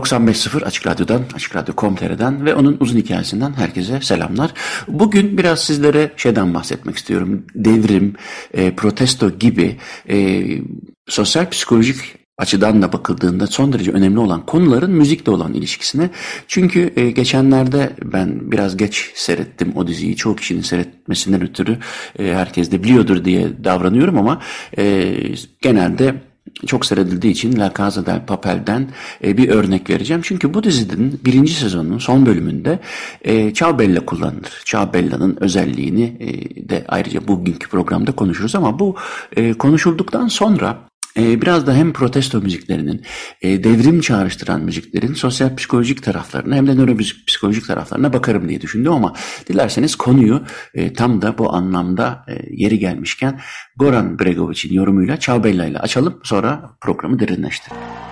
...95.0 Açık Radyo'dan, Açık Radyo.com.tr'den ve onun uzun hikayesinden herkese selamlar. Bugün biraz sizlere şeyden bahsetmek istiyorum. Devrim, e, protesto gibi e, sosyal psikolojik açıdan da bakıldığında son derece önemli olan konuların müzikle olan ilişkisine. Çünkü e, geçenlerde ben biraz geç seyrettim o diziyi. Çoğu kişinin seyretmesinden ötürü e, herkes de biliyordur diye davranıyorum ama e, genelde çok seyredildiği için La Casa del Papel'den e, bir örnek vereceğim. Çünkü bu dizinin birinci sezonunun son bölümünde e, Bella kullanılır. Bella'nın özelliğini e, de ayrıca bugünkü programda konuşuruz ama bu e, konuşulduktan sonra biraz da hem protesto müziklerinin, e, devrim çağrıştıran müziklerin sosyal psikolojik taraflarına hem de nöropsikolojik taraflarına bakarım diye düşündüm ama dilerseniz konuyu e, tam da bu anlamda e, yeri gelmişken Goran Bregovic'in yorumuyla Çağbella ile açalım sonra programı derinleştirelim.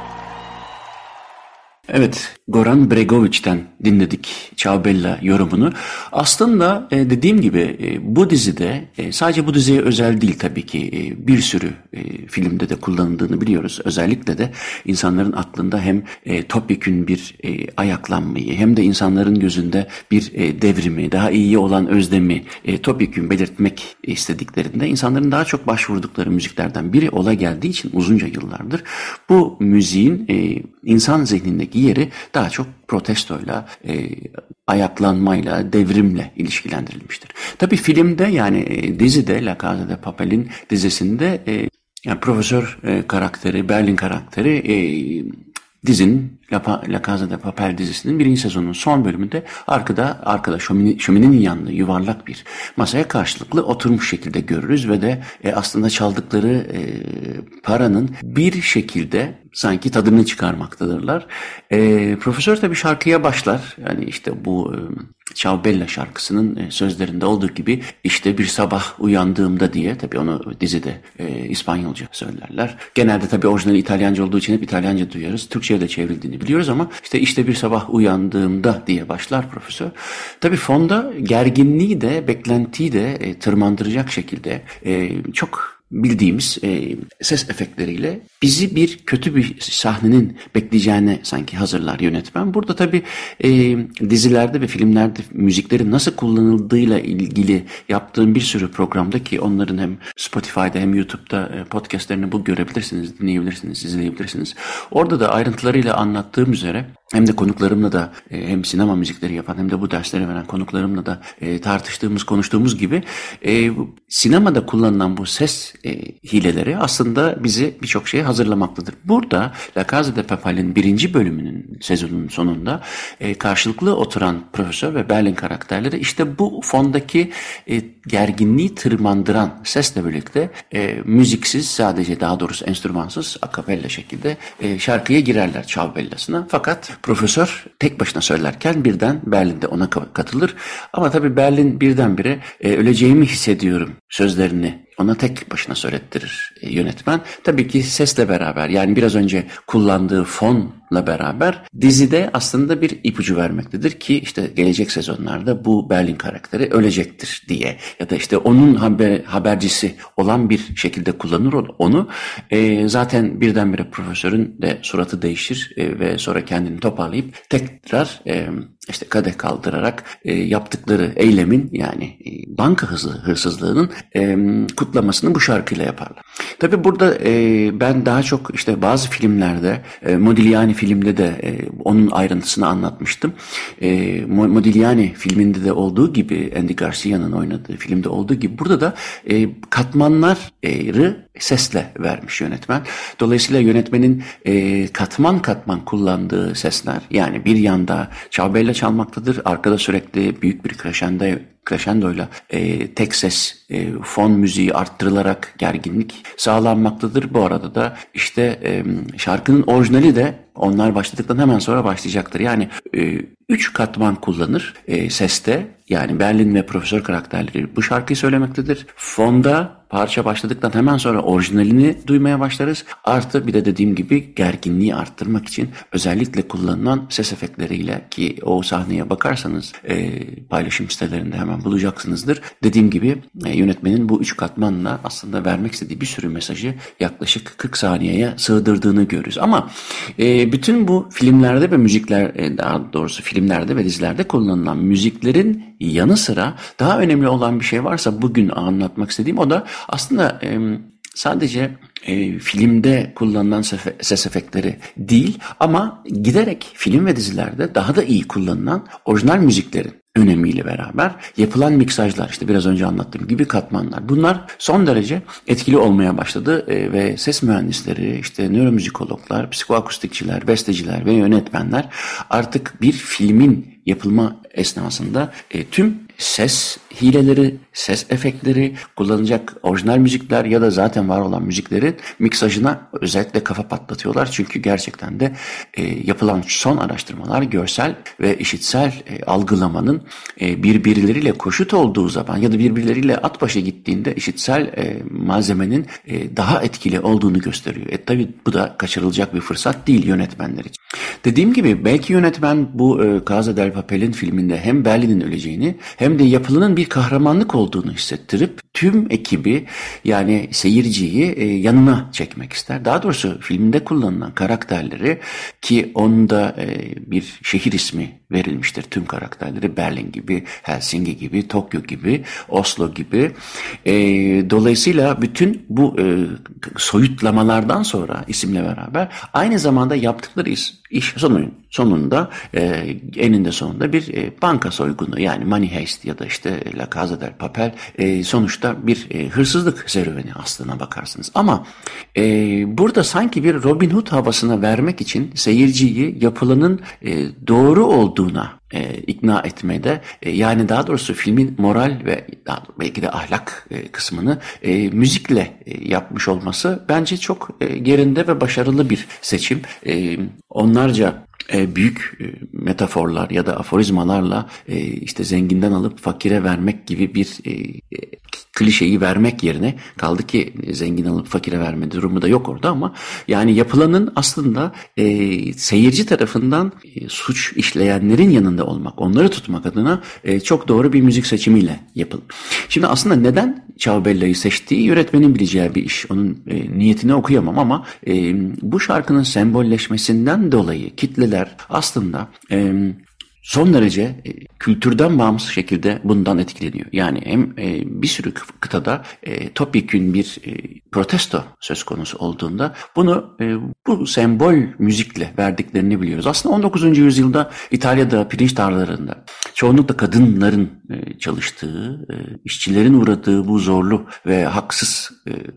Evet, Goran Bregovic'ten dinledik Çağbella yorumunu. Aslında e, dediğim gibi e, bu dizide e, sadece bu diziye özel değil tabii ki bir sürü filmde de kullanıldığını biliyoruz. Özellikle de insanların aklında hem topyekün bir ayaklanmayı hem de insanların gözünde bir devrimi, daha iyi olan özlemi topyekün belirtmek istediklerinde insanların daha çok başvurdukları müziklerden biri ola geldiği için uzunca yıllardır bu müziğin insan zihnindeki yeri daha çok protestoyla, e, ayaklanmayla, devrimle ilişkilendirilmiştir. Tabi filmde yani e, dizide La Casa de Papel'in dizisinde e, yani profesör e, karakteri, Berlin karakteri e, dizinin La, La Casa de Papel dizisinin birinci sezonunun son bölümünde arkada arkada şömine, şöminenin yanında yuvarlak bir masaya karşılıklı oturmuş şekilde görürüz ve de e, aslında çaldıkları e, paranın bir şekilde sanki tadını çıkarmaktadırlar. E, profesör tabi şarkıya başlar. Yani işte bu e, Ciao Bella şarkısının e, sözlerinde olduğu gibi işte bir sabah uyandığımda diye tabi onu dizide e, İspanyolca söylerler. Genelde tabi orijinal İtalyanca olduğu için hep İtalyanca duyuyoruz. Türkçe'ye de çevrildiğini biliyoruz ama işte işte bir sabah uyandığımda diye başlar profesör. Tabi fonda gerginliği de beklentiyi de e, tırmandıracak şekilde e, çok bildiğimiz e, ses efektleriyle bizi bir kötü bir sahnenin bekleyeceğine sanki hazırlar yönetmen. Burada tabii e, dizilerde ve filmlerde müziklerin nasıl kullanıldığıyla ilgili yaptığım bir sürü programda ki onların hem Spotify'da hem YouTube'da e, podcastlerini bu görebilirsiniz, dinleyebilirsiniz, izleyebilirsiniz. Orada da ayrıntılarıyla anlattığım üzere hem de konuklarımla da e, hem sinema müzikleri yapan hem de bu dersleri veren konuklarımla da e, tartıştığımız, konuştuğumuz gibi e, sinemada kullanılan bu ses hileleri aslında bizi birçok şeye hazırlamaktadır. Burada La Casa de Papel'in birinci bölümünün sezonun sonunda karşılıklı oturan profesör ve Berlin karakterleri işte bu fondaki gerginliği tırmandıran sesle birlikte müziksiz sadece daha doğrusu enstrümansız akapella şekilde şarkıya girerler Çavbellasına. Fakat profesör tek başına söylerken birden Berlin'de ona katılır. Ama tabii Berlin birdenbire e, öleceğimi hissediyorum sözlerini ona tek başına söylettirir e, yönetmen. Tabii ki sesle beraber yani biraz önce kullandığı fonla beraber dizide aslında bir ipucu vermektedir ki işte gelecek sezonlarda bu Berlin karakteri ölecektir diye ya da işte onun haber, habercisi olan bir şekilde kullanır onu. E, zaten birdenbire profesörün de suratı değişir e, ve sonra kendini toparlayıp tekrar e, işte kadeh kaldırarak e, yaptıkları eylemin yani e, banka hızı, hırsızlığının e, kutlamasını bu şarkıyla yaparlar. Tabi burada e, ben daha çok işte bazı filmlerde e, Modigliani filmde de e, onun ayrıntısını anlatmıştım. E, Modigliani filminde de olduğu gibi Andy Garcia'nın oynadığı filmde olduğu gibi burada da e, katmanları sesle vermiş yönetmen. Dolayısıyla yönetmenin e, katman katman kullandığı sesler yani bir yanda Çağbella çalmaktadır. Arkada sürekli büyük bir crescendo crescendoyla e, tek ses e, fon müziği arttırılarak gerginlik sağlanmaktadır. Bu arada da işte e, şarkının orijinali de onlar başladıktan hemen sonra başlayacaktır. Yani e, üç katman kullanır e, seste. Yani Berlin ve Profesör karakterleri bu şarkıyı söylemektedir. Fonda parça başladıktan hemen sonra orijinalini duymaya başlarız. Artı bir de dediğim gibi gerginliği arttırmak için özellikle kullanılan ses efektleriyle ki o sahneye bakarsanız e, paylaşım sitelerinde hemen bulacaksınızdır. Dediğim gibi e, yönetmenin bu üç katmanla aslında vermek istediği bir sürü mesajı yaklaşık 40 saniyeye sığdırdığını görürüz. Ama e, bütün bu filmlerde ve müzikler e, daha doğrusu filmlerde ve dizilerde kullanılan müziklerin yanı sıra daha önemli olan bir şey varsa bugün anlatmak istediğim o da aslında sadece e, filmde kullanılan ses efektleri değil ama giderek film ve dizilerde daha da iyi kullanılan orijinal müziklerin önemiyle beraber yapılan miksajlar işte biraz önce anlattığım gibi katmanlar bunlar son derece etkili olmaya başladı e, ve ses mühendisleri işte nöromüzikologlar, psikoakustikçiler, besteciler ve yönetmenler artık bir filmin yapılma esnasında e, tüm ses hileleri, ses efektleri, kullanacak orijinal müzikler ya da zaten var olan müziklerin miksajına özellikle kafa patlatıyorlar. Çünkü gerçekten de e, yapılan son araştırmalar görsel ve işitsel e, algılamanın e, birbirleriyle koşut olduğu zaman ya da birbirleriyle at başa gittiğinde işitsel e, malzemenin e, daha etkili olduğunu gösteriyor. E tabi bu da kaçırılacak bir fırsat değil yönetmenler için. Dediğim gibi belki yönetmen bu e, Casa del Papel'in filminde hem Berlin'in öleceğini hem de yapılının bir kahramanlık olduğunu hissettirip tüm ekibi yani seyirciyi e, yanına çekmek ister. Daha doğrusu filmde kullanılan karakterleri ki onda e, bir şehir ismi verilmiştir tüm karakterleri Berlin gibi, Helsinki gibi, Tokyo gibi, Oslo gibi. E, dolayısıyla bütün bu e, soyutlamalardan sonra isimle beraber aynı zamanda yaptıkları iş, iş sonun, sonunda e, eninde sonunda bir e, banka soygunu yani money heist ya da işte La Casa del Papel e, sonuçta bir e, hırsızlık serüveni aslına bakarsınız. Ama e, burada sanki bir Robin Hood havasına vermek için seyirciyi yapılanın e, doğru olduğuna e, ikna etmede e, yani daha doğrusu filmin moral ve belki de ahlak e, kısmını e, müzikle e, yapmış olması bence çok e, yerinde ve başarılı bir seçim. E, onlarca e, büyük e, metaforlar ya da aforizmalarla e, işte zenginden alıp fakire vermek gibi bir klişeyi vermek yerine kaldı ki zengin alıp fakire verme durumu da yok orada ama yani yapılanın aslında e, seyirci tarafından e, suç işleyenlerin yanında olmak, onları tutmak adına e, çok doğru bir müzik seçimiyle yapıldı. Şimdi aslında neden Ciao seçtiği yönetmenin bileceği bir iş. Onun e, niyetini okuyamam ama e, bu şarkının sembolleşmesinden dolayı kitleler aslında e, son derece e, kültürden bağımsız şekilde bundan etkileniyor. Yani hem e, bir sürü kıtada e, bir e, protesto söz konusu olduğunda bunu bu sembol müzikle verdiklerini biliyoruz. Aslında 19. yüzyılda İtalya'da pirinç tarlalarında çoğunlukla kadınların çalıştığı, işçilerin uğradığı bu zorlu ve haksız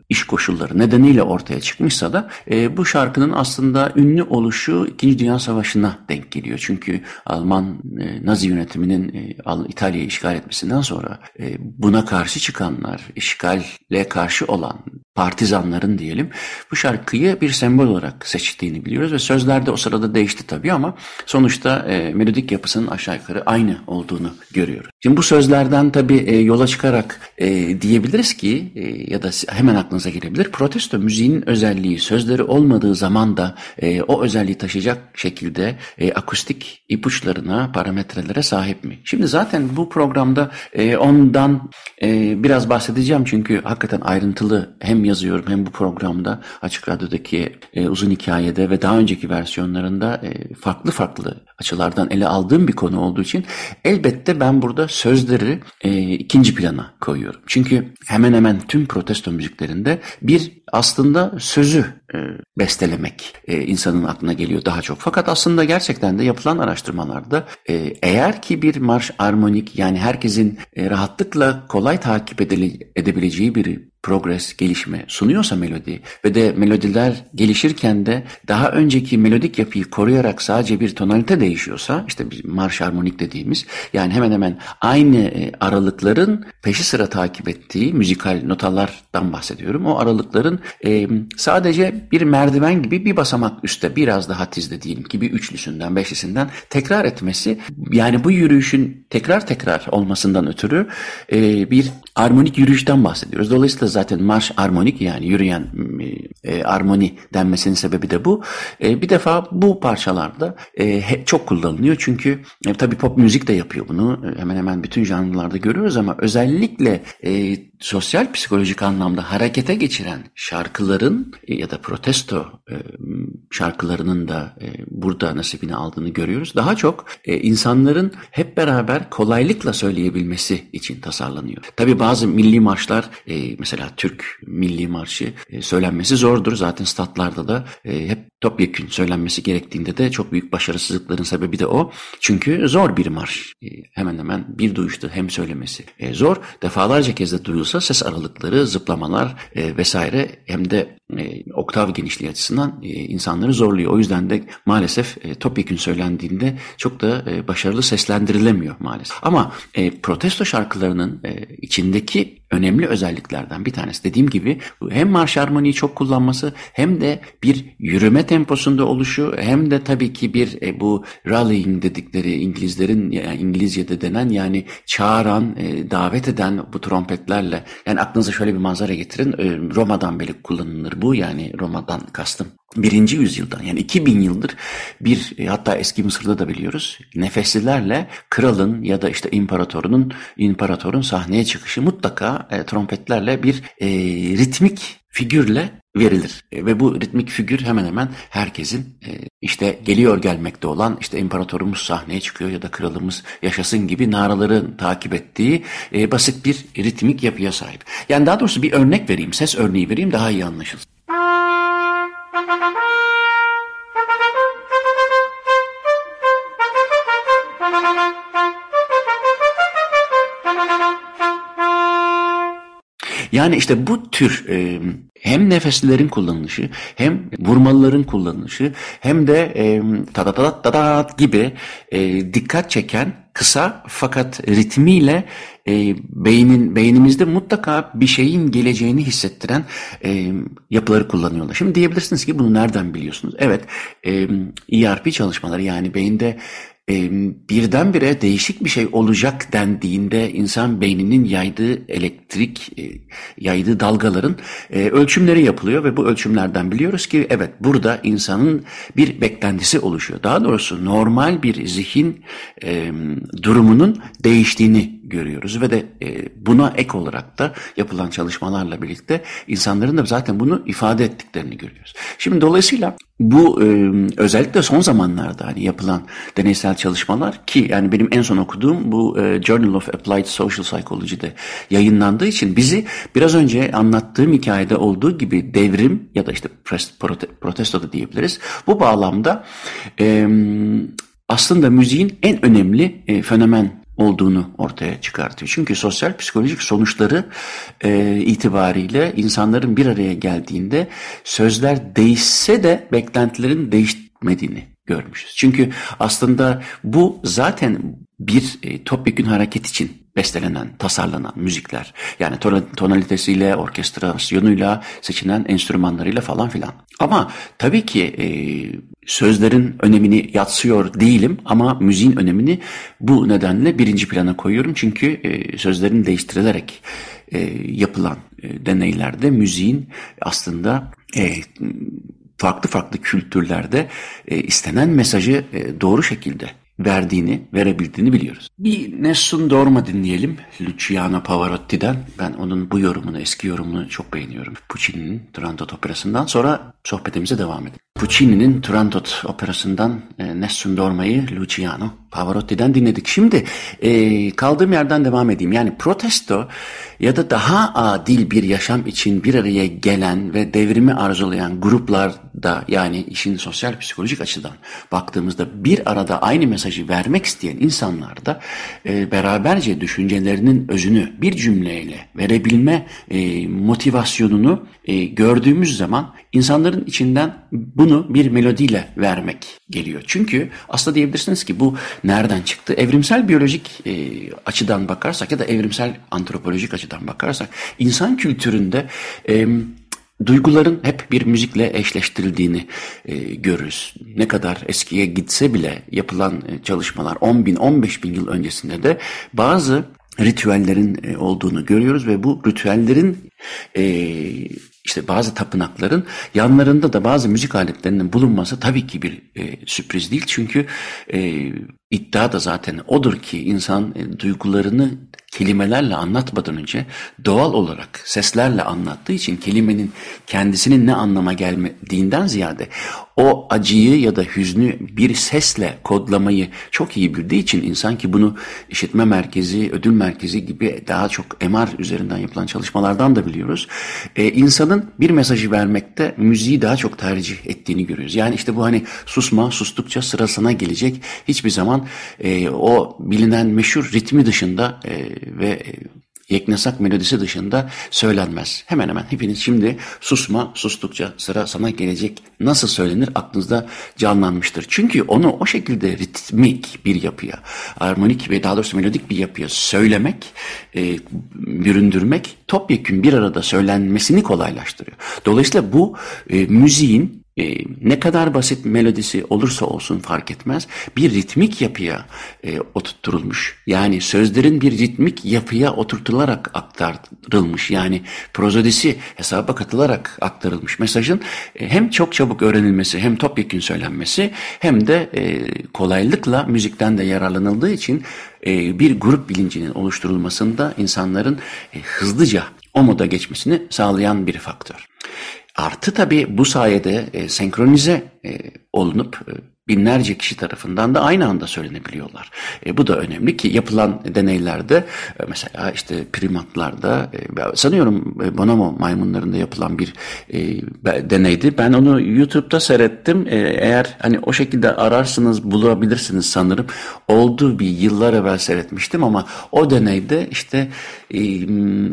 iş koşulları nedeniyle ortaya çıkmışsa da bu şarkının aslında ünlü oluşu 2. Dünya Savaşı'na denk geliyor. Çünkü Alman Nazi yönetiminin e, İtalya'yı işgal etmesinden sonra e, buna karşı çıkanlar, işgalle karşı olan partizanların diyelim bu şarkıyı bir sembol olarak seçtiğini biliyoruz ve sözlerde o sırada değişti tabii ama sonuçta e, melodik yapısının aşağı yukarı aynı olduğunu görüyoruz. Şimdi bu sözlerden tabii e, yola çıkarak e, diyebiliriz ki e, ya da hemen aklınıza gelebilir protesto müziğinin özelliği sözleri olmadığı zaman da e, o özelliği taşıyacak şekilde e, akustik ipuçlarına parametrelere sahip mi? Şimdi zaten bu programda e, ondan e, biraz bahsedeceğim çünkü hakikaten ayrıntılı hem yazıyorum hem bu programda Açık Radyo'daki e, uzun hikayede ve daha önceki versiyonlarında e, farklı farklı açılardan ele aldığım bir konu olduğu için elbette ben burada sözleri e, ikinci plana koyuyorum. Çünkü hemen hemen tüm protesto müziklerinde bir aslında sözü e, bestelemek e, insanın aklına geliyor daha çok. Fakat aslında gerçekten de yapılan araştırmalarda e, eğer ki bir marş armonik yani herkesin e, rahatlıkla kolay takip edile, edebileceği bir progres, gelişme sunuyorsa melodi ve de melodiler gelişirken de daha önceki melodik yapıyı koruyarak sadece bir tonalite değişiyorsa işte bir marş harmonik dediğimiz yani hemen hemen aynı e, aralıkların peşi sıra takip ettiği müzikal notalardan bahsediyorum. O aralıkların e, sadece bir merdiven gibi bir basamak üstte biraz daha tizde diyelim ki bir üçlüsünden beşlisinden tekrar etmesi yani bu yürüyüşün tekrar tekrar olmasından ötürü e, bir armonik yürüyüşten bahsediyoruz. Dolayısıyla zaten marş armonik yani yürüyen e, armoni denmesinin sebebi de bu. E, bir defa bu parçalarda e, çok kullanılıyor çünkü e, tabii pop müzik de yapıyor bunu. E, hemen hemen bütün janrlarda görüyoruz ama özellikle e, sosyal psikolojik anlamda harekete geçiren şarkıların e, ya da protesto e, şarkılarının da e, burada nasibini aldığını görüyoruz. Daha çok insanların hep beraber kolaylıkla söyleyebilmesi için tasarlanıyor. Tabii bazı milli marşlar mesela Türk milli marşı söylenmesi zordur. Zaten statlarda da hep topyekün söylenmesi gerektiğinde de çok büyük başarısızlıkların sebebi de o. Çünkü zor bir marş. Hemen hemen bir duyuşta hem söylemesi zor. Defalarca kez de duyulsa ses aralıkları, zıplamalar e, vesaire hem de e, oktav genişliği açısından e, insanları zorluyor. O yüzden de maalesef e, topyekün söylendiğinde çok da e, başarılı seslendirilemiyor maalesef. Ama e, protesto şarkılarının e, içindeki önemli özelliklerden bir tanesi dediğim gibi hem marş armoniyi çok kullanması hem de bir yürüme temposunda oluşu hem de tabii ki bir e, bu rallying dedikleri İngilizlerin yani İngilizce'de denen yani çağıran, e, davet eden bu trompetlerle yani aklınıza şöyle bir manzara getirin. E, Roma'dan beri kullanılır bu yani Roma'dan kastım. Birinci yüzyıldan yani 2000 yıldır bir e, hatta eski Mısır'da da biliyoruz nefeslilerle kralın ya da işte imparatorunun imparatorun sahneye çıkışı mutlaka e, trompetlerle bir e, ritmik figürle verilir. E, ve bu ritmik figür hemen hemen herkesin e, işte geliyor gelmekte olan işte imparatorumuz sahneye çıkıyor ya da kralımız yaşasın gibi naraların takip ettiği basit bir ritmik yapıya sahip. Yani daha doğrusu bir örnek vereyim, ses örneği vereyim daha iyi anlaşılsın. Yani işte bu tür e, hem nefeslerin kullanılışı hem vurmalıların kullanılışı hem de e, tadadat gibi e, dikkat çeken kısa fakat ritmiyle e, beynin beynimizde mutlaka bir şeyin geleceğini hissettiren e, yapıları kullanıyorlar. Şimdi diyebilirsiniz ki bunu nereden biliyorsunuz? Evet, e, ERP çalışmaları yani beyinde birdenbire değişik bir şey olacak dendiğinde insan beyninin yaydığı elektrik, e, yaydığı dalgaların e, ölçümleri yapılıyor ve bu ölçümlerden biliyoruz ki evet burada insanın bir beklentisi oluşuyor. Daha doğrusu normal bir zihin durumunun değiştiğini görüyoruz ve de e, buna ek olarak da yapılan çalışmalarla birlikte insanların da zaten bunu ifade ettiklerini görüyoruz. Şimdi dolayısıyla bu e, özellikle son zamanlarda hani yapılan deneysel çalışmalar ki yani benim en son okuduğum bu e, Journal of Applied Social Psychology'de yayınlandığı için bizi biraz önce anlattığım hikayede olduğu gibi devrim ya da işte protesto da diyebiliriz. Bu bağlamda e, aslında müziğin en önemli e, fenomen olduğunu ortaya çıkartıyor. Çünkü sosyal psikolojik sonuçları e, itibariyle insanların bir araya geldiğinde sözler değişse de beklentilerin değişmediğini görmüşüz. Çünkü aslında bu zaten bir e, topyekün hareket için bestelenen, tasarlanan müzikler. Yani tonalitesiyle, orkestrasyonuyla, seçilen enstrümanlarıyla falan filan. Ama tabii ki e, sözlerin önemini yatsıyor değilim ama müziğin önemini bu nedenle birinci plana koyuyorum. Çünkü e, sözlerin değiştirilerek e, yapılan e, deneylerde müziğin aslında e, farklı farklı kültürlerde e, istenen mesajı e, doğru şekilde verdiğini, verebildiğini biliyoruz. Bir Nessun Dorma dinleyelim Luciano Pavarotti'den. Ben onun bu yorumunu, eski yorumunu çok beğeniyorum. Puccini'nin Turandot operasından sonra sohbetimize devam edelim. Puccini'nin Turandot operasından e, Nessun Dorma'yı Luciano Pavarotti'den dinledik. Şimdi e, kaldığım yerden devam edeyim. Yani protesto ya da daha adil bir yaşam için bir araya gelen ve devrimi arzulayan gruplar da yani işin sosyal psikolojik açıdan baktığımızda bir arada aynı mesajı vermek isteyen insanlar da e, beraberce düşüncelerinin özünü bir cümleyle verebilme e, motivasyonunu e, gördüğümüz zaman insanların içinden bunu bir melodiyle vermek geliyor. Çünkü aslında diyebilirsiniz ki bu nereden çıktı? Evrimsel biyolojik e, açıdan bakarsak ya da evrimsel antropolojik açıdan bakarsak insan kültüründe e, duyguların hep bir müzikle eşleştirildiğini e, görürüz. Ne kadar eskiye gitse bile yapılan e, çalışmalar 10 bin 15 bin yıl öncesinde de bazı ritüellerin e, olduğunu görüyoruz ve bu ritüellerin e, işte bazı tapınakların yanlarında da bazı müzik aletlerinin bulunması tabii ki bir e, sürpriz değil. Çünkü e, iddia da zaten odur ki insan e, duygularını kelimelerle anlatmadan önce doğal olarak seslerle anlattığı için kelimenin kendisinin ne anlama gelmediğinden ziyade o acıyı ya da hüznü bir sesle kodlamayı çok iyi bildiği için insan ki bunu işitme merkezi, ödül merkezi gibi daha çok MR üzerinden yapılan çalışmalardan da biliyoruz. Ee, insanın bir mesajı vermekte müziği daha çok tercih ettiğini görüyoruz. Yani işte bu hani susma, sustukça sırasına gelecek hiçbir zaman e, o bilinen meşhur ritmi dışında e, ve yeknesak melodisi dışında söylenmez. Hemen hemen hepiniz şimdi susma, sustukça sıra sana gelecek nasıl söylenir aklınızda canlanmıştır. Çünkü onu o şekilde ritmik bir yapıya, armonik ve daha doğrusu melodik bir yapıya söylemek, e, büründürmek topyekün bir arada söylenmesini kolaylaştırıyor. Dolayısıyla bu e, müziğin e, ne kadar basit melodisi olursa olsun fark etmez bir ritmik yapıya e, oturtturulmuş. Yani sözlerin bir ritmik yapıya oturtularak aktarılmış. Yani prozodisi hesaba katılarak aktarılmış mesajın e, hem çok çabuk öğrenilmesi hem topyekün söylenmesi hem de e, kolaylıkla müzikten de yararlanıldığı için e, bir grup bilincinin oluşturulmasında insanların e, hızlıca o moda geçmesini sağlayan bir faktör. Artı tabii bu sayede e, senkronize e, olunup e, binlerce kişi tarafından da aynı anda söylenebiliyorlar. E, bu da önemli ki yapılan deneylerde e, mesela işte primatlarda e, sanıyorum e, bonomo maymunlarında yapılan bir e, deneydi. Ben onu YouTube'da seyrettim. E, eğer hani o şekilde ararsınız bulabilirsiniz sanırım. Oldu bir yıllar evvel seyretmiştim ama o deneyde işte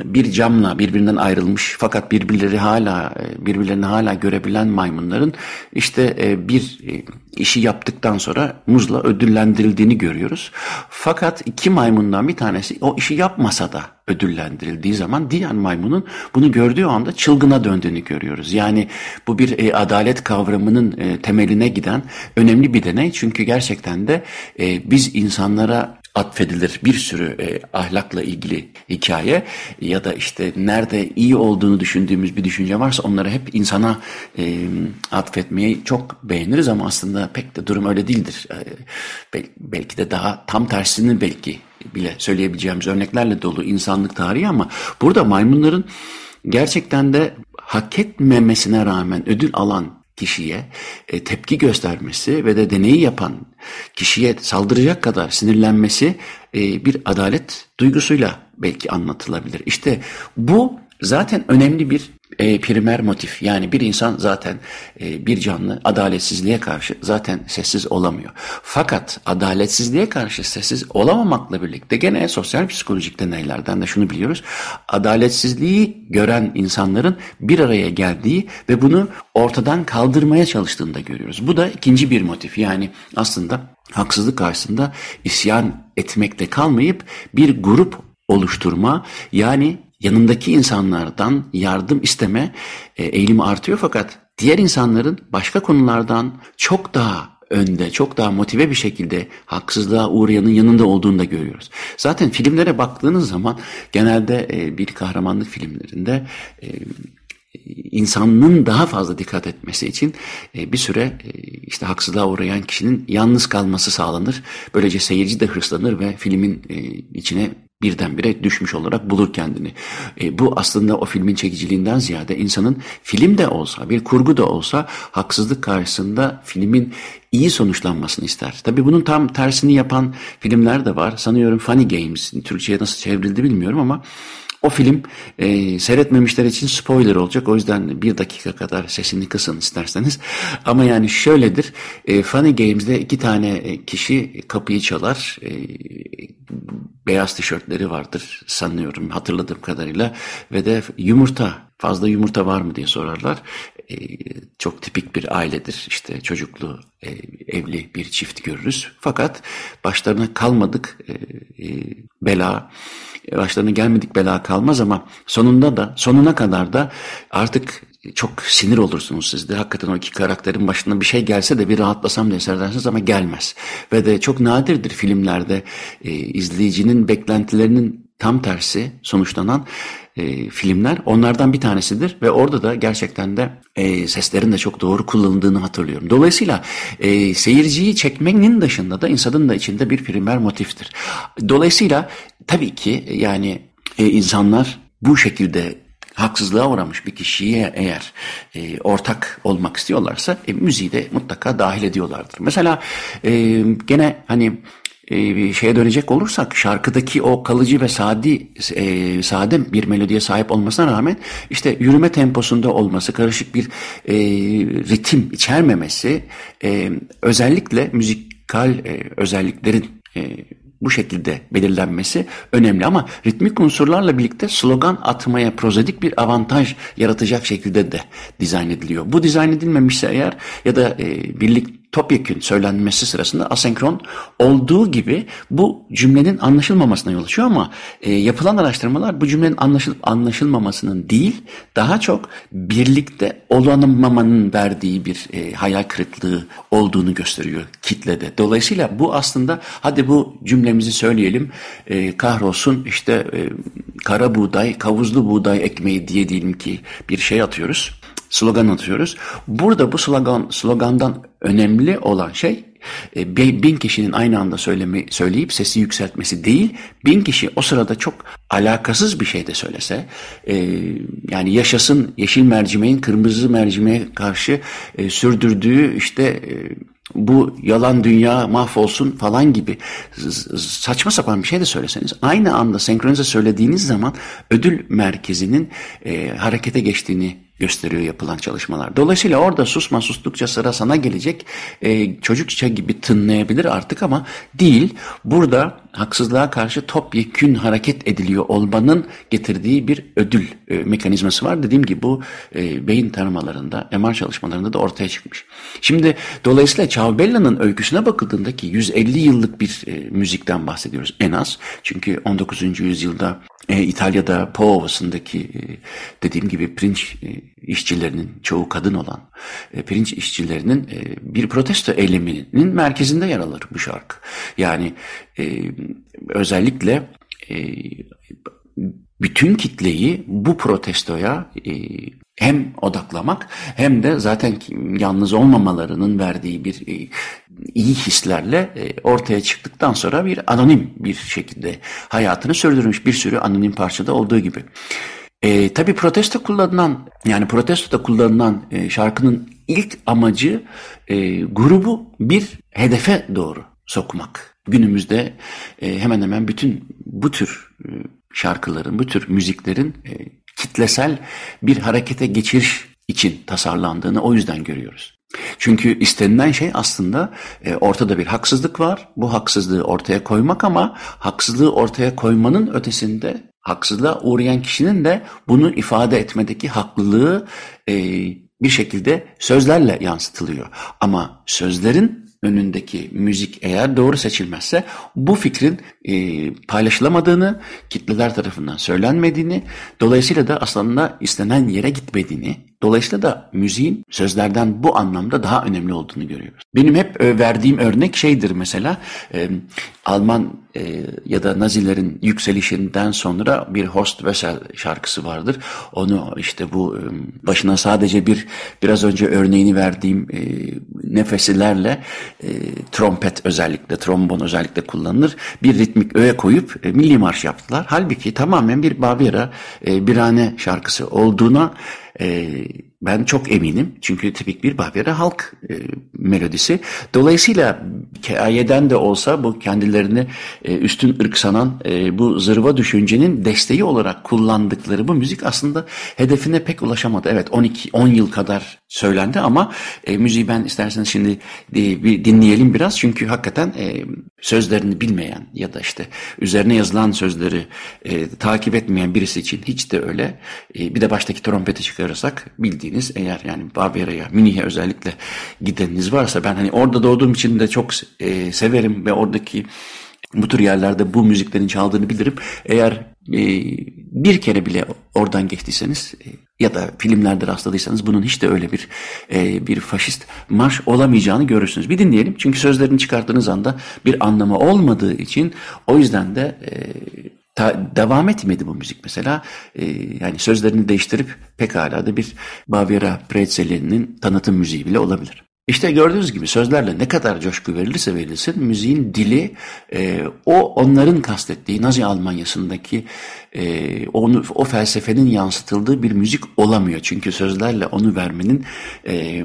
bir camla birbirinden ayrılmış fakat birbirleri hala e, birbirlerini hala görebilen maymunların işte e, bir e, işi yaptıktan sonra muzla ödüllendirildiğini görüyoruz. Fakat iki maymundan bir tanesi o işi yapmasa da ödüllendirildiği zaman diğer maymunun bunu gördüğü anda çılgına döndüğünü görüyoruz. Yani bu bir e, adalet kavramının e, temeline giden önemli bir deney. Çünkü gerçekten de e, biz insanlara atfedilir bir sürü e, ahlakla ilgili hikaye ya da işte nerede iyi olduğunu düşündüğümüz bir düşünce varsa onları hep insana e, atfetmeyi çok beğeniriz ama aslında pek de durum öyle değildir. E, bel, belki de daha tam tersini belki bile söyleyebileceğimiz örneklerle dolu insanlık tarihi ama burada maymunların gerçekten de hak etmemesine rağmen ödül alan kişiye e, tepki göstermesi ve de deneyi yapan kişiye saldıracak kadar sinirlenmesi e, bir adalet duygusuyla belki anlatılabilir. İşte bu zaten önemli bir e, primer motif. Yani bir insan zaten e, bir canlı adaletsizliğe karşı zaten sessiz olamıyor. Fakat adaletsizliğe karşı sessiz olamamakla birlikte gene sosyal psikolojik deneylerden de şunu biliyoruz. Adaletsizliği gören insanların bir araya geldiği ve bunu ortadan kaldırmaya çalıştığını da görüyoruz. Bu da ikinci bir motif. Yani aslında haksızlık karşısında isyan etmekte kalmayıp bir grup oluşturma yani yanındaki insanlardan yardım isteme e, eğilimi artıyor fakat diğer insanların başka konulardan çok daha önde, çok daha motive bir şekilde haksızlığa uğrayanın yanında olduğunu da görüyoruz. Zaten filmlere baktığınız zaman genelde e, bir kahramanlık filmlerinde e, insanlığın daha fazla dikkat etmesi için bir süre işte haksızlığa uğrayan kişinin yalnız kalması sağlanır. Böylece seyirci de hırslanır ve filmin içine birdenbire düşmüş olarak bulur kendini. E, bu aslında o filmin çekiciliğinden ziyade insanın film de olsa, bir kurgu da olsa haksızlık karşısında filmin iyi sonuçlanmasını ister. Tabii bunun tam tersini yapan filmler de var. Sanıyorum Funny Games, Türkçe'ye nasıl çevrildi bilmiyorum ama O film e, seyretmemişler için spoiler olacak. O yüzden bir dakika kadar sesini kısın isterseniz. Ama yani şöyledir. E, Funny Games'de iki tane kişi kapıyı çalar. E, beyaz tişörtleri vardır sanıyorum hatırladığım kadarıyla. Ve de yumurta fazla yumurta var mı diye sorarlar. E, çok tipik bir ailedir. İşte çocuklu, e, evli bir çift görürüz. Fakat başlarına kalmadık e, e, bela, başlarına gelmedik bela kalmaz ama sonunda da, sonuna kadar da artık çok sinir olursunuz siz de. Hakikaten o iki karakterin başına bir şey gelse de bir rahatlasam diye seyredersiniz ama gelmez. Ve de çok nadirdir filmlerde e, izleyicinin beklentilerinin tam tersi sonuçlanan e, filmler onlardan bir tanesidir ve orada da gerçekten de e, seslerin de çok doğru kullanıldığını hatırlıyorum. Dolayısıyla e, seyirciyi çekmenin dışında da insanın da içinde bir primer motiftir. Dolayısıyla tabii ki yani e, insanlar bu şekilde haksızlığa uğramış bir kişiye eğer e, ortak olmak istiyorlarsa e, müziği de mutlaka dahil ediyorlardır. Mesela e, gene hani e, şeye dönecek olursak şarkıdaki o kalıcı ve sadi e, sade bir melodiye sahip olmasına rağmen işte yürüme temposunda olması, karışık bir e, ritim içermemesi e, özellikle müzikal e, özelliklerin e, bu şekilde belirlenmesi önemli ama ritmik unsurlarla birlikte slogan atmaya prozedik bir avantaj yaratacak şekilde de dizayn ediliyor. Bu dizayn edilmemişse eğer ya da e, birlik topyekün söylenmesi sırasında asenkron olduğu gibi bu cümlenin anlaşılmamasına yol açıyor ama e, yapılan araştırmalar bu cümlenin anlaşılıp anlaşılmamasının değil daha çok birlikte olanmamanın verdiği bir e, hayal kırıklığı olduğunu gösteriyor kitlede. Dolayısıyla bu aslında hadi bu cümlemizi söyleyelim e, kahrolsun işte e, kara buğday kavuzlu buğday ekmeği diye diyelim ki bir şey atıyoruz slogan atıyoruz. Burada bu slogan slogandan önemli olan şey e, bin kişinin aynı anda söylemi, söyleyip sesi yükseltmesi değil, bin kişi o sırada çok alakasız bir şey de söylese, e, yani yaşasın yeşil mercimeğin kırmızı mercimeğe karşı e, sürdürdüğü işte e, bu yalan dünya mahvolsun falan gibi saçma sapan bir şey de söyleseniz aynı anda senkronize söylediğiniz zaman ödül merkezinin e, harekete geçtiğini gösteriyor yapılan çalışmalar. Dolayısıyla orada susma sustukça sıra sana gelecek e, çocukça gibi tınlayabilir artık ama değil. Burada haksızlığa karşı topyekün hareket ediliyor olmanın getirdiği bir ödül e, mekanizması var. Dediğim gibi bu e, beyin taramalarında, MR çalışmalarında da ortaya çıkmış. Şimdi dolayısıyla Ciao öyküsüne bakıldığında ki 150 yıllık bir e, müzikten bahsediyoruz en az. Çünkü 19. yüzyılda e, İtalya'da Po Ovası'ndaki e, dediğim gibi pirinç e, işçilerinin çoğu kadın olan e, pirinç işçilerinin e, bir protesto eyleminin merkezinde yer alır bu şarkı. Yani e, özellikle e, bütün kitleyi bu protestoya e, hem odaklamak hem de zaten yalnız olmamalarının verdiği bir e, iyi hislerle e, ortaya çıktıktan sonra bir anonim bir şekilde hayatını sürdürmüş bir sürü anonim parçada olduğu gibi. E, tabii protesto kullanılan yani protestoda kullanılan e, şarkının ilk amacı e, grubu bir hedefe doğru sokmak. Günümüzde e, hemen hemen bütün bu tür e, şarkıların, bu tür müziklerin e, kitlesel bir harekete geçiriş için tasarlandığını o yüzden görüyoruz. Çünkü istenilen şey aslında e, ortada bir haksızlık var. Bu haksızlığı ortaya koymak ama haksızlığı ortaya koymanın ötesinde haksızlığa uğrayan kişinin de bunu ifade etmedeki haklılığı e, bir şekilde sözlerle yansıtılıyor. Ama sözlerin önündeki müzik eğer doğru seçilmezse bu fikrin e, paylaşılamadığını, kitleler tarafından söylenmediğini, dolayısıyla da aslında istenen yere gitmediğini, dolayısıyla da müziğin sözlerden bu anlamda daha önemli olduğunu görüyoruz. Benim hep e, verdiğim örnek şeydir mesela, e, Alman e, ya da Nazilerin yükselişinden sonra bir Horst Wessel şarkısı vardır. Onu işte bu başına sadece bir biraz önce örneğini verdiğim e, nefesilerle trompet özellikle, trombon özellikle kullanılır. Bir ritmik öğe koyup e, milli marş yaptılar. Halbuki tamamen bir Baviera e, birane şarkısı olduğuna e, Ben çok eminim. Çünkü tipik bir Bavyera halk e, melodisi. Dolayısıyla hikayeden de olsa bu kendilerini e, üstün ırk sanan e, bu zırva düşüncenin desteği olarak kullandıkları bu müzik aslında hedefine pek ulaşamadı. Evet 12 10 yıl kadar söylendi ama e, müziği ben isterseniz şimdi e, bir dinleyelim biraz. Çünkü hakikaten e, sözlerini bilmeyen ya da işte üzerine yazılan sözleri e, takip etmeyen birisi için hiç de öyle. E, bir de baştaki trompeti çıkarırsak bildiğiniz eğer yani Baviera'ya, Münih'e özellikle gideniniz varsa ben hani orada doğduğum için de çok e, severim ve oradaki bu tür yerlerde bu müziklerin çaldığını bilirim. Eğer e, bir kere bile oradan geçtiyseniz e, ya da filmlerde rastladıysanız bunun hiç de öyle bir e, bir faşist marş olamayacağını görürsünüz. Bir dinleyelim çünkü sözlerini çıkarttığınız anda bir anlamı olmadığı için o yüzden de e, ta, devam etmedi bu müzik mesela. E, yani sözlerini değiştirip pekala da bir Baviera Pretzeli'nin tanıtım müziği bile olabilir. İşte gördüğünüz gibi sözlerle ne kadar coşku verilirse verilsin müziğin dili e, o onların kastettiği Nazi Almanyası'ndaki e, onu, o felsefenin yansıtıldığı bir müzik olamıyor. Çünkü sözlerle onu vermenin e,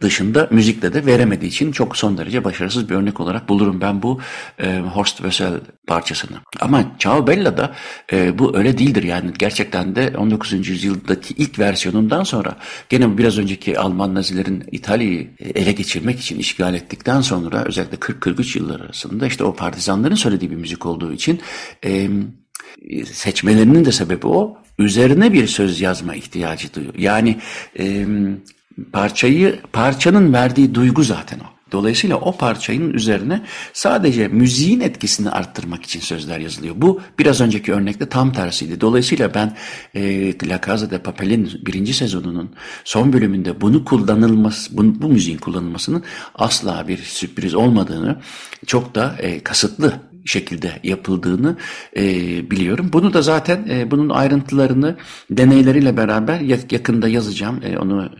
dışında müzikle de veremediği için çok son derece başarısız bir örnek olarak bulurum ben bu e, Horst Wessel parçasını. Ama Ciao Bella'da e, bu öyle değildir yani gerçekten de 19. yüzyıldaki ilk versiyonundan sonra gene biraz önceki Alman Nazilerin İtalya'yı ele geçirmek için işgal ettikten sonra özellikle 40-43 yıllar arasında işte o partizanların söylediği bir müzik olduğu için e, seçmelerinin de sebebi o. Üzerine bir söz yazma ihtiyacı duyuyor. Yani e, parçayı parçanın verdiği duygu zaten o. Dolayısıyla o parçanın üzerine sadece müziğin etkisini arttırmak için sözler yazılıyor. Bu biraz önceki örnekte tam tersiydi. Dolayısıyla ben e, La Casa de Papel'in birinci sezonunun son bölümünde bunu kullanılması, bu, bu müziğin kullanılmasının asla bir sürpriz olmadığını çok da e, kasıtlı şekilde yapıldığını e, biliyorum. Bunu da zaten e, bunun ayrıntılarını deneyleriyle beraber yakında yazacağım. E, onu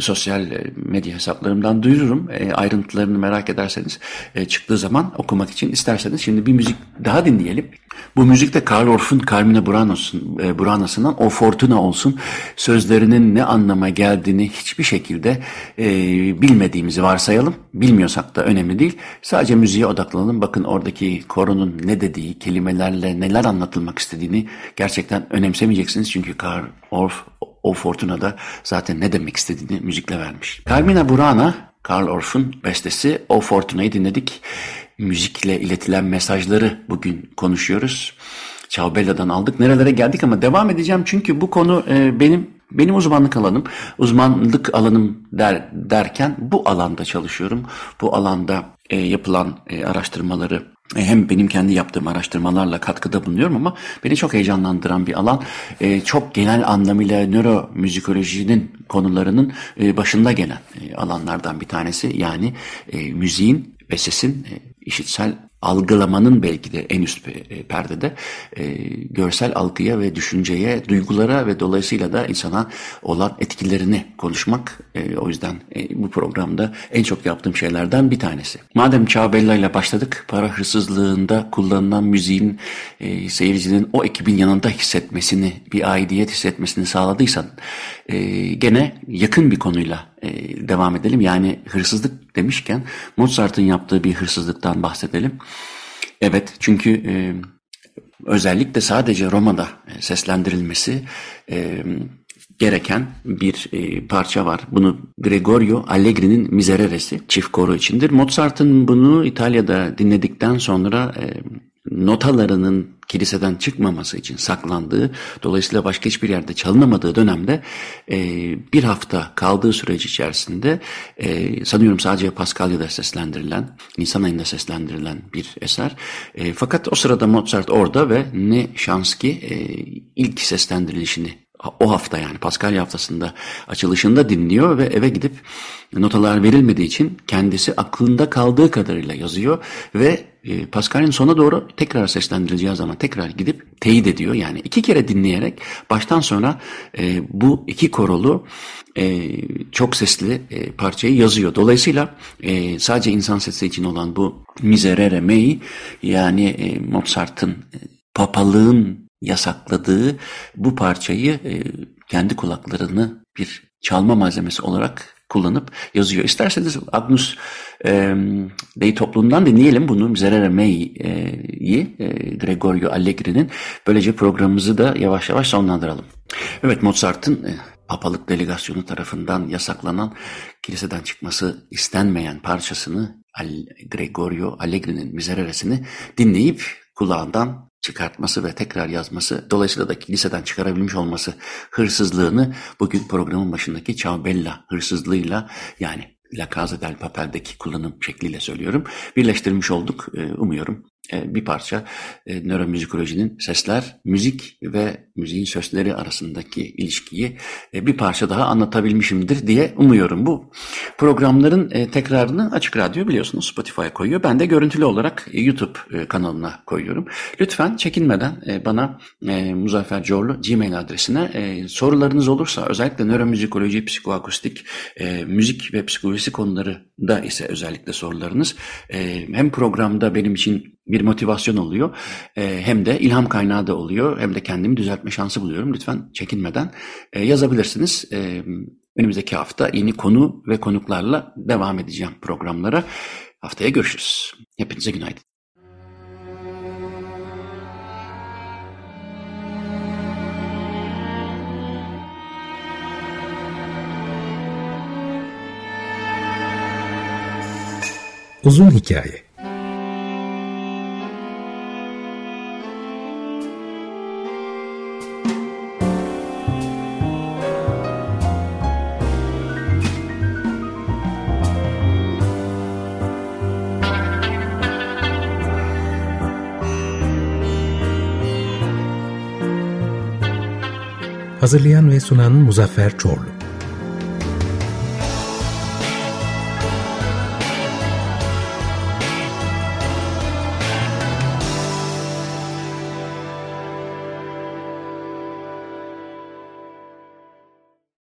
sosyal medya hesaplarımdan duyururum. E, ayrıntılarını merak ederseniz e, çıktığı zaman okumak için isterseniz. Şimdi bir müzik daha dinleyelim. Bu müzik de Karl Orff'un Carmine Burano'sun, e, O Fortuna olsun. Sözlerinin ne anlama geldiğini hiçbir şekilde e, bilmediğimizi varsayalım. Bilmiyorsak da önemli değil. Sadece müziğe odaklanalım. Bakın oradaki koronun ne dediği, kelimelerle neler anlatılmak istediğini gerçekten önemsemeyeceksiniz. Çünkü Karl Orff o Fortuna'da zaten ne demek istediğini müzikle vermiş. Carmina Burana, Karl Orff'un bestesi O Fortuna'yı dinledik. Müzikle iletilen mesajları bugün konuşuyoruz. Ciao Bella'dan aldık. Nerelere geldik ama devam edeceğim çünkü bu konu e, benim benim uzmanlık alanım. Uzmanlık alanım der, derken bu alanda çalışıyorum. Bu alanda e, yapılan e, araştırmaları hem benim kendi yaptığım araştırmalarla katkıda bulunuyorum ama beni çok heyecanlandıran bir alan. E, çok genel anlamıyla nöromüzikolojinin konularının e, başında gelen alanlardan bir tanesi. Yani müziğin ve sesin işitsel algılamanın belki de en üst e, perdede e, görsel algıya ve düşünceye, duygulara ve dolayısıyla da insana olan etkilerini konuşmak. E, o yüzden e, bu programda en çok yaptığım şeylerden bir tanesi. Madem Çağbella ile başladık, para hırsızlığında kullanılan müziğin e, seyircinin o ekibin yanında hissetmesini, bir aidiyet hissetmesini sağladıysan e, gene yakın bir konuyla e, devam edelim. Yani hırsızlık demişken Mozart'ın yaptığı bir hırsızlıktan bahsedelim. Evet çünkü e, özellikle sadece Roma'da e, seslendirilmesi e, gereken bir e, parça var. Bunu Gregorio Allegri'nin Miserere'si çift koro içindir. Mozart'ın bunu İtalya'da dinledikten sonra e, notalarının kiliseden çıkmaması için saklandığı, dolayısıyla başka hiçbir yerde çalınamadığı dönemde e, bir hafta kaldığı süreç içerisinde e, sanıyorum sadece Paskalya'da seslendirilen, Nisan ayında seslendirilen bir eser. E, fakat o sırada Mozart orada ve ne şans ki e, ilk seslendirilişini o hafta yani Paskalya haftasında açılışında dinliyor ve eve gidip notalar verilmediği için kendisi aklında kaldığı kadarıyla yazıyor ve e, Paskalya'nın sona doğru tekrar seslendirileceği zaman tekrar gidip teyit ediyor. Yani iki kere dinleyerek baştan sona e, bu iki korolu e, çok sesli e, parçayı yazıyor. Dolayısıyla e, sadece insan sesi için olan bu Miserere Mei yani e, Mozart'ın e, papalığın yasakladığı bu parçayı e, kendi kulaklarını bir çalma malzemesi olarak kullanıp yazıyor. İsterseniz Agnus e, Dei topluluğundan dinleyelim bunu. Miserere Mei'yi e, Gregorio Allegri'nin. Böylece programımızı da yavaş yavaş sonlandıralım. Evet Mozart'ın e, papalık delegasyonu tarafından yasaklanan kiliseden çıkması istenmeyen parçasını Gregorio Allegri'nin Miserere'sini dinleyip kulağından çıkartması ve tekrar yazması, dolayısıyla da kiliseden çıkarabilmiş olması hırsızlığını bugün programın başındaki Ciao hırsızlığıyla yani La Casa del Papel'deki kullanım şekliyle söylüyorum. Birleştirmiş olduk. Ee, umuyorum e, bir parça e, nöromüzikolojinin sesler, müzik ve müziğin sözleri arasındaki ilişkiyi e, bir parça daha anlatabilmişimdir diye umuyorum. Bu programların tekrarını Açık Radyo biliyorsunuz Spotify'a koyuyor. Ben de görüntülü olarak YouTube kanalına koyuyorum. Lütfen çekinmeden bana Muzaffer Corlu Gmail adresine sorularınız olursa özellikle nöromüzikoloji, psikoakustik, müzik ve psikolojisi konularında ise özellikle sorularınız hem programda benim için bir motivasyon oluyor. E, hem de ilham kaynağı da oluyor. Hem de kendimi düzeltme şansı buluyorum. Lütfen çekinmeden e, yazabilirsiniz. E, önümüzdeki hafta yeni konu ve konuklarla devam edeceğim programlara. Haftaya görüşürüz. Hepinize günaydın. Uzun Hikaye Hazırlayan ve sunan Muzaffer Çorlu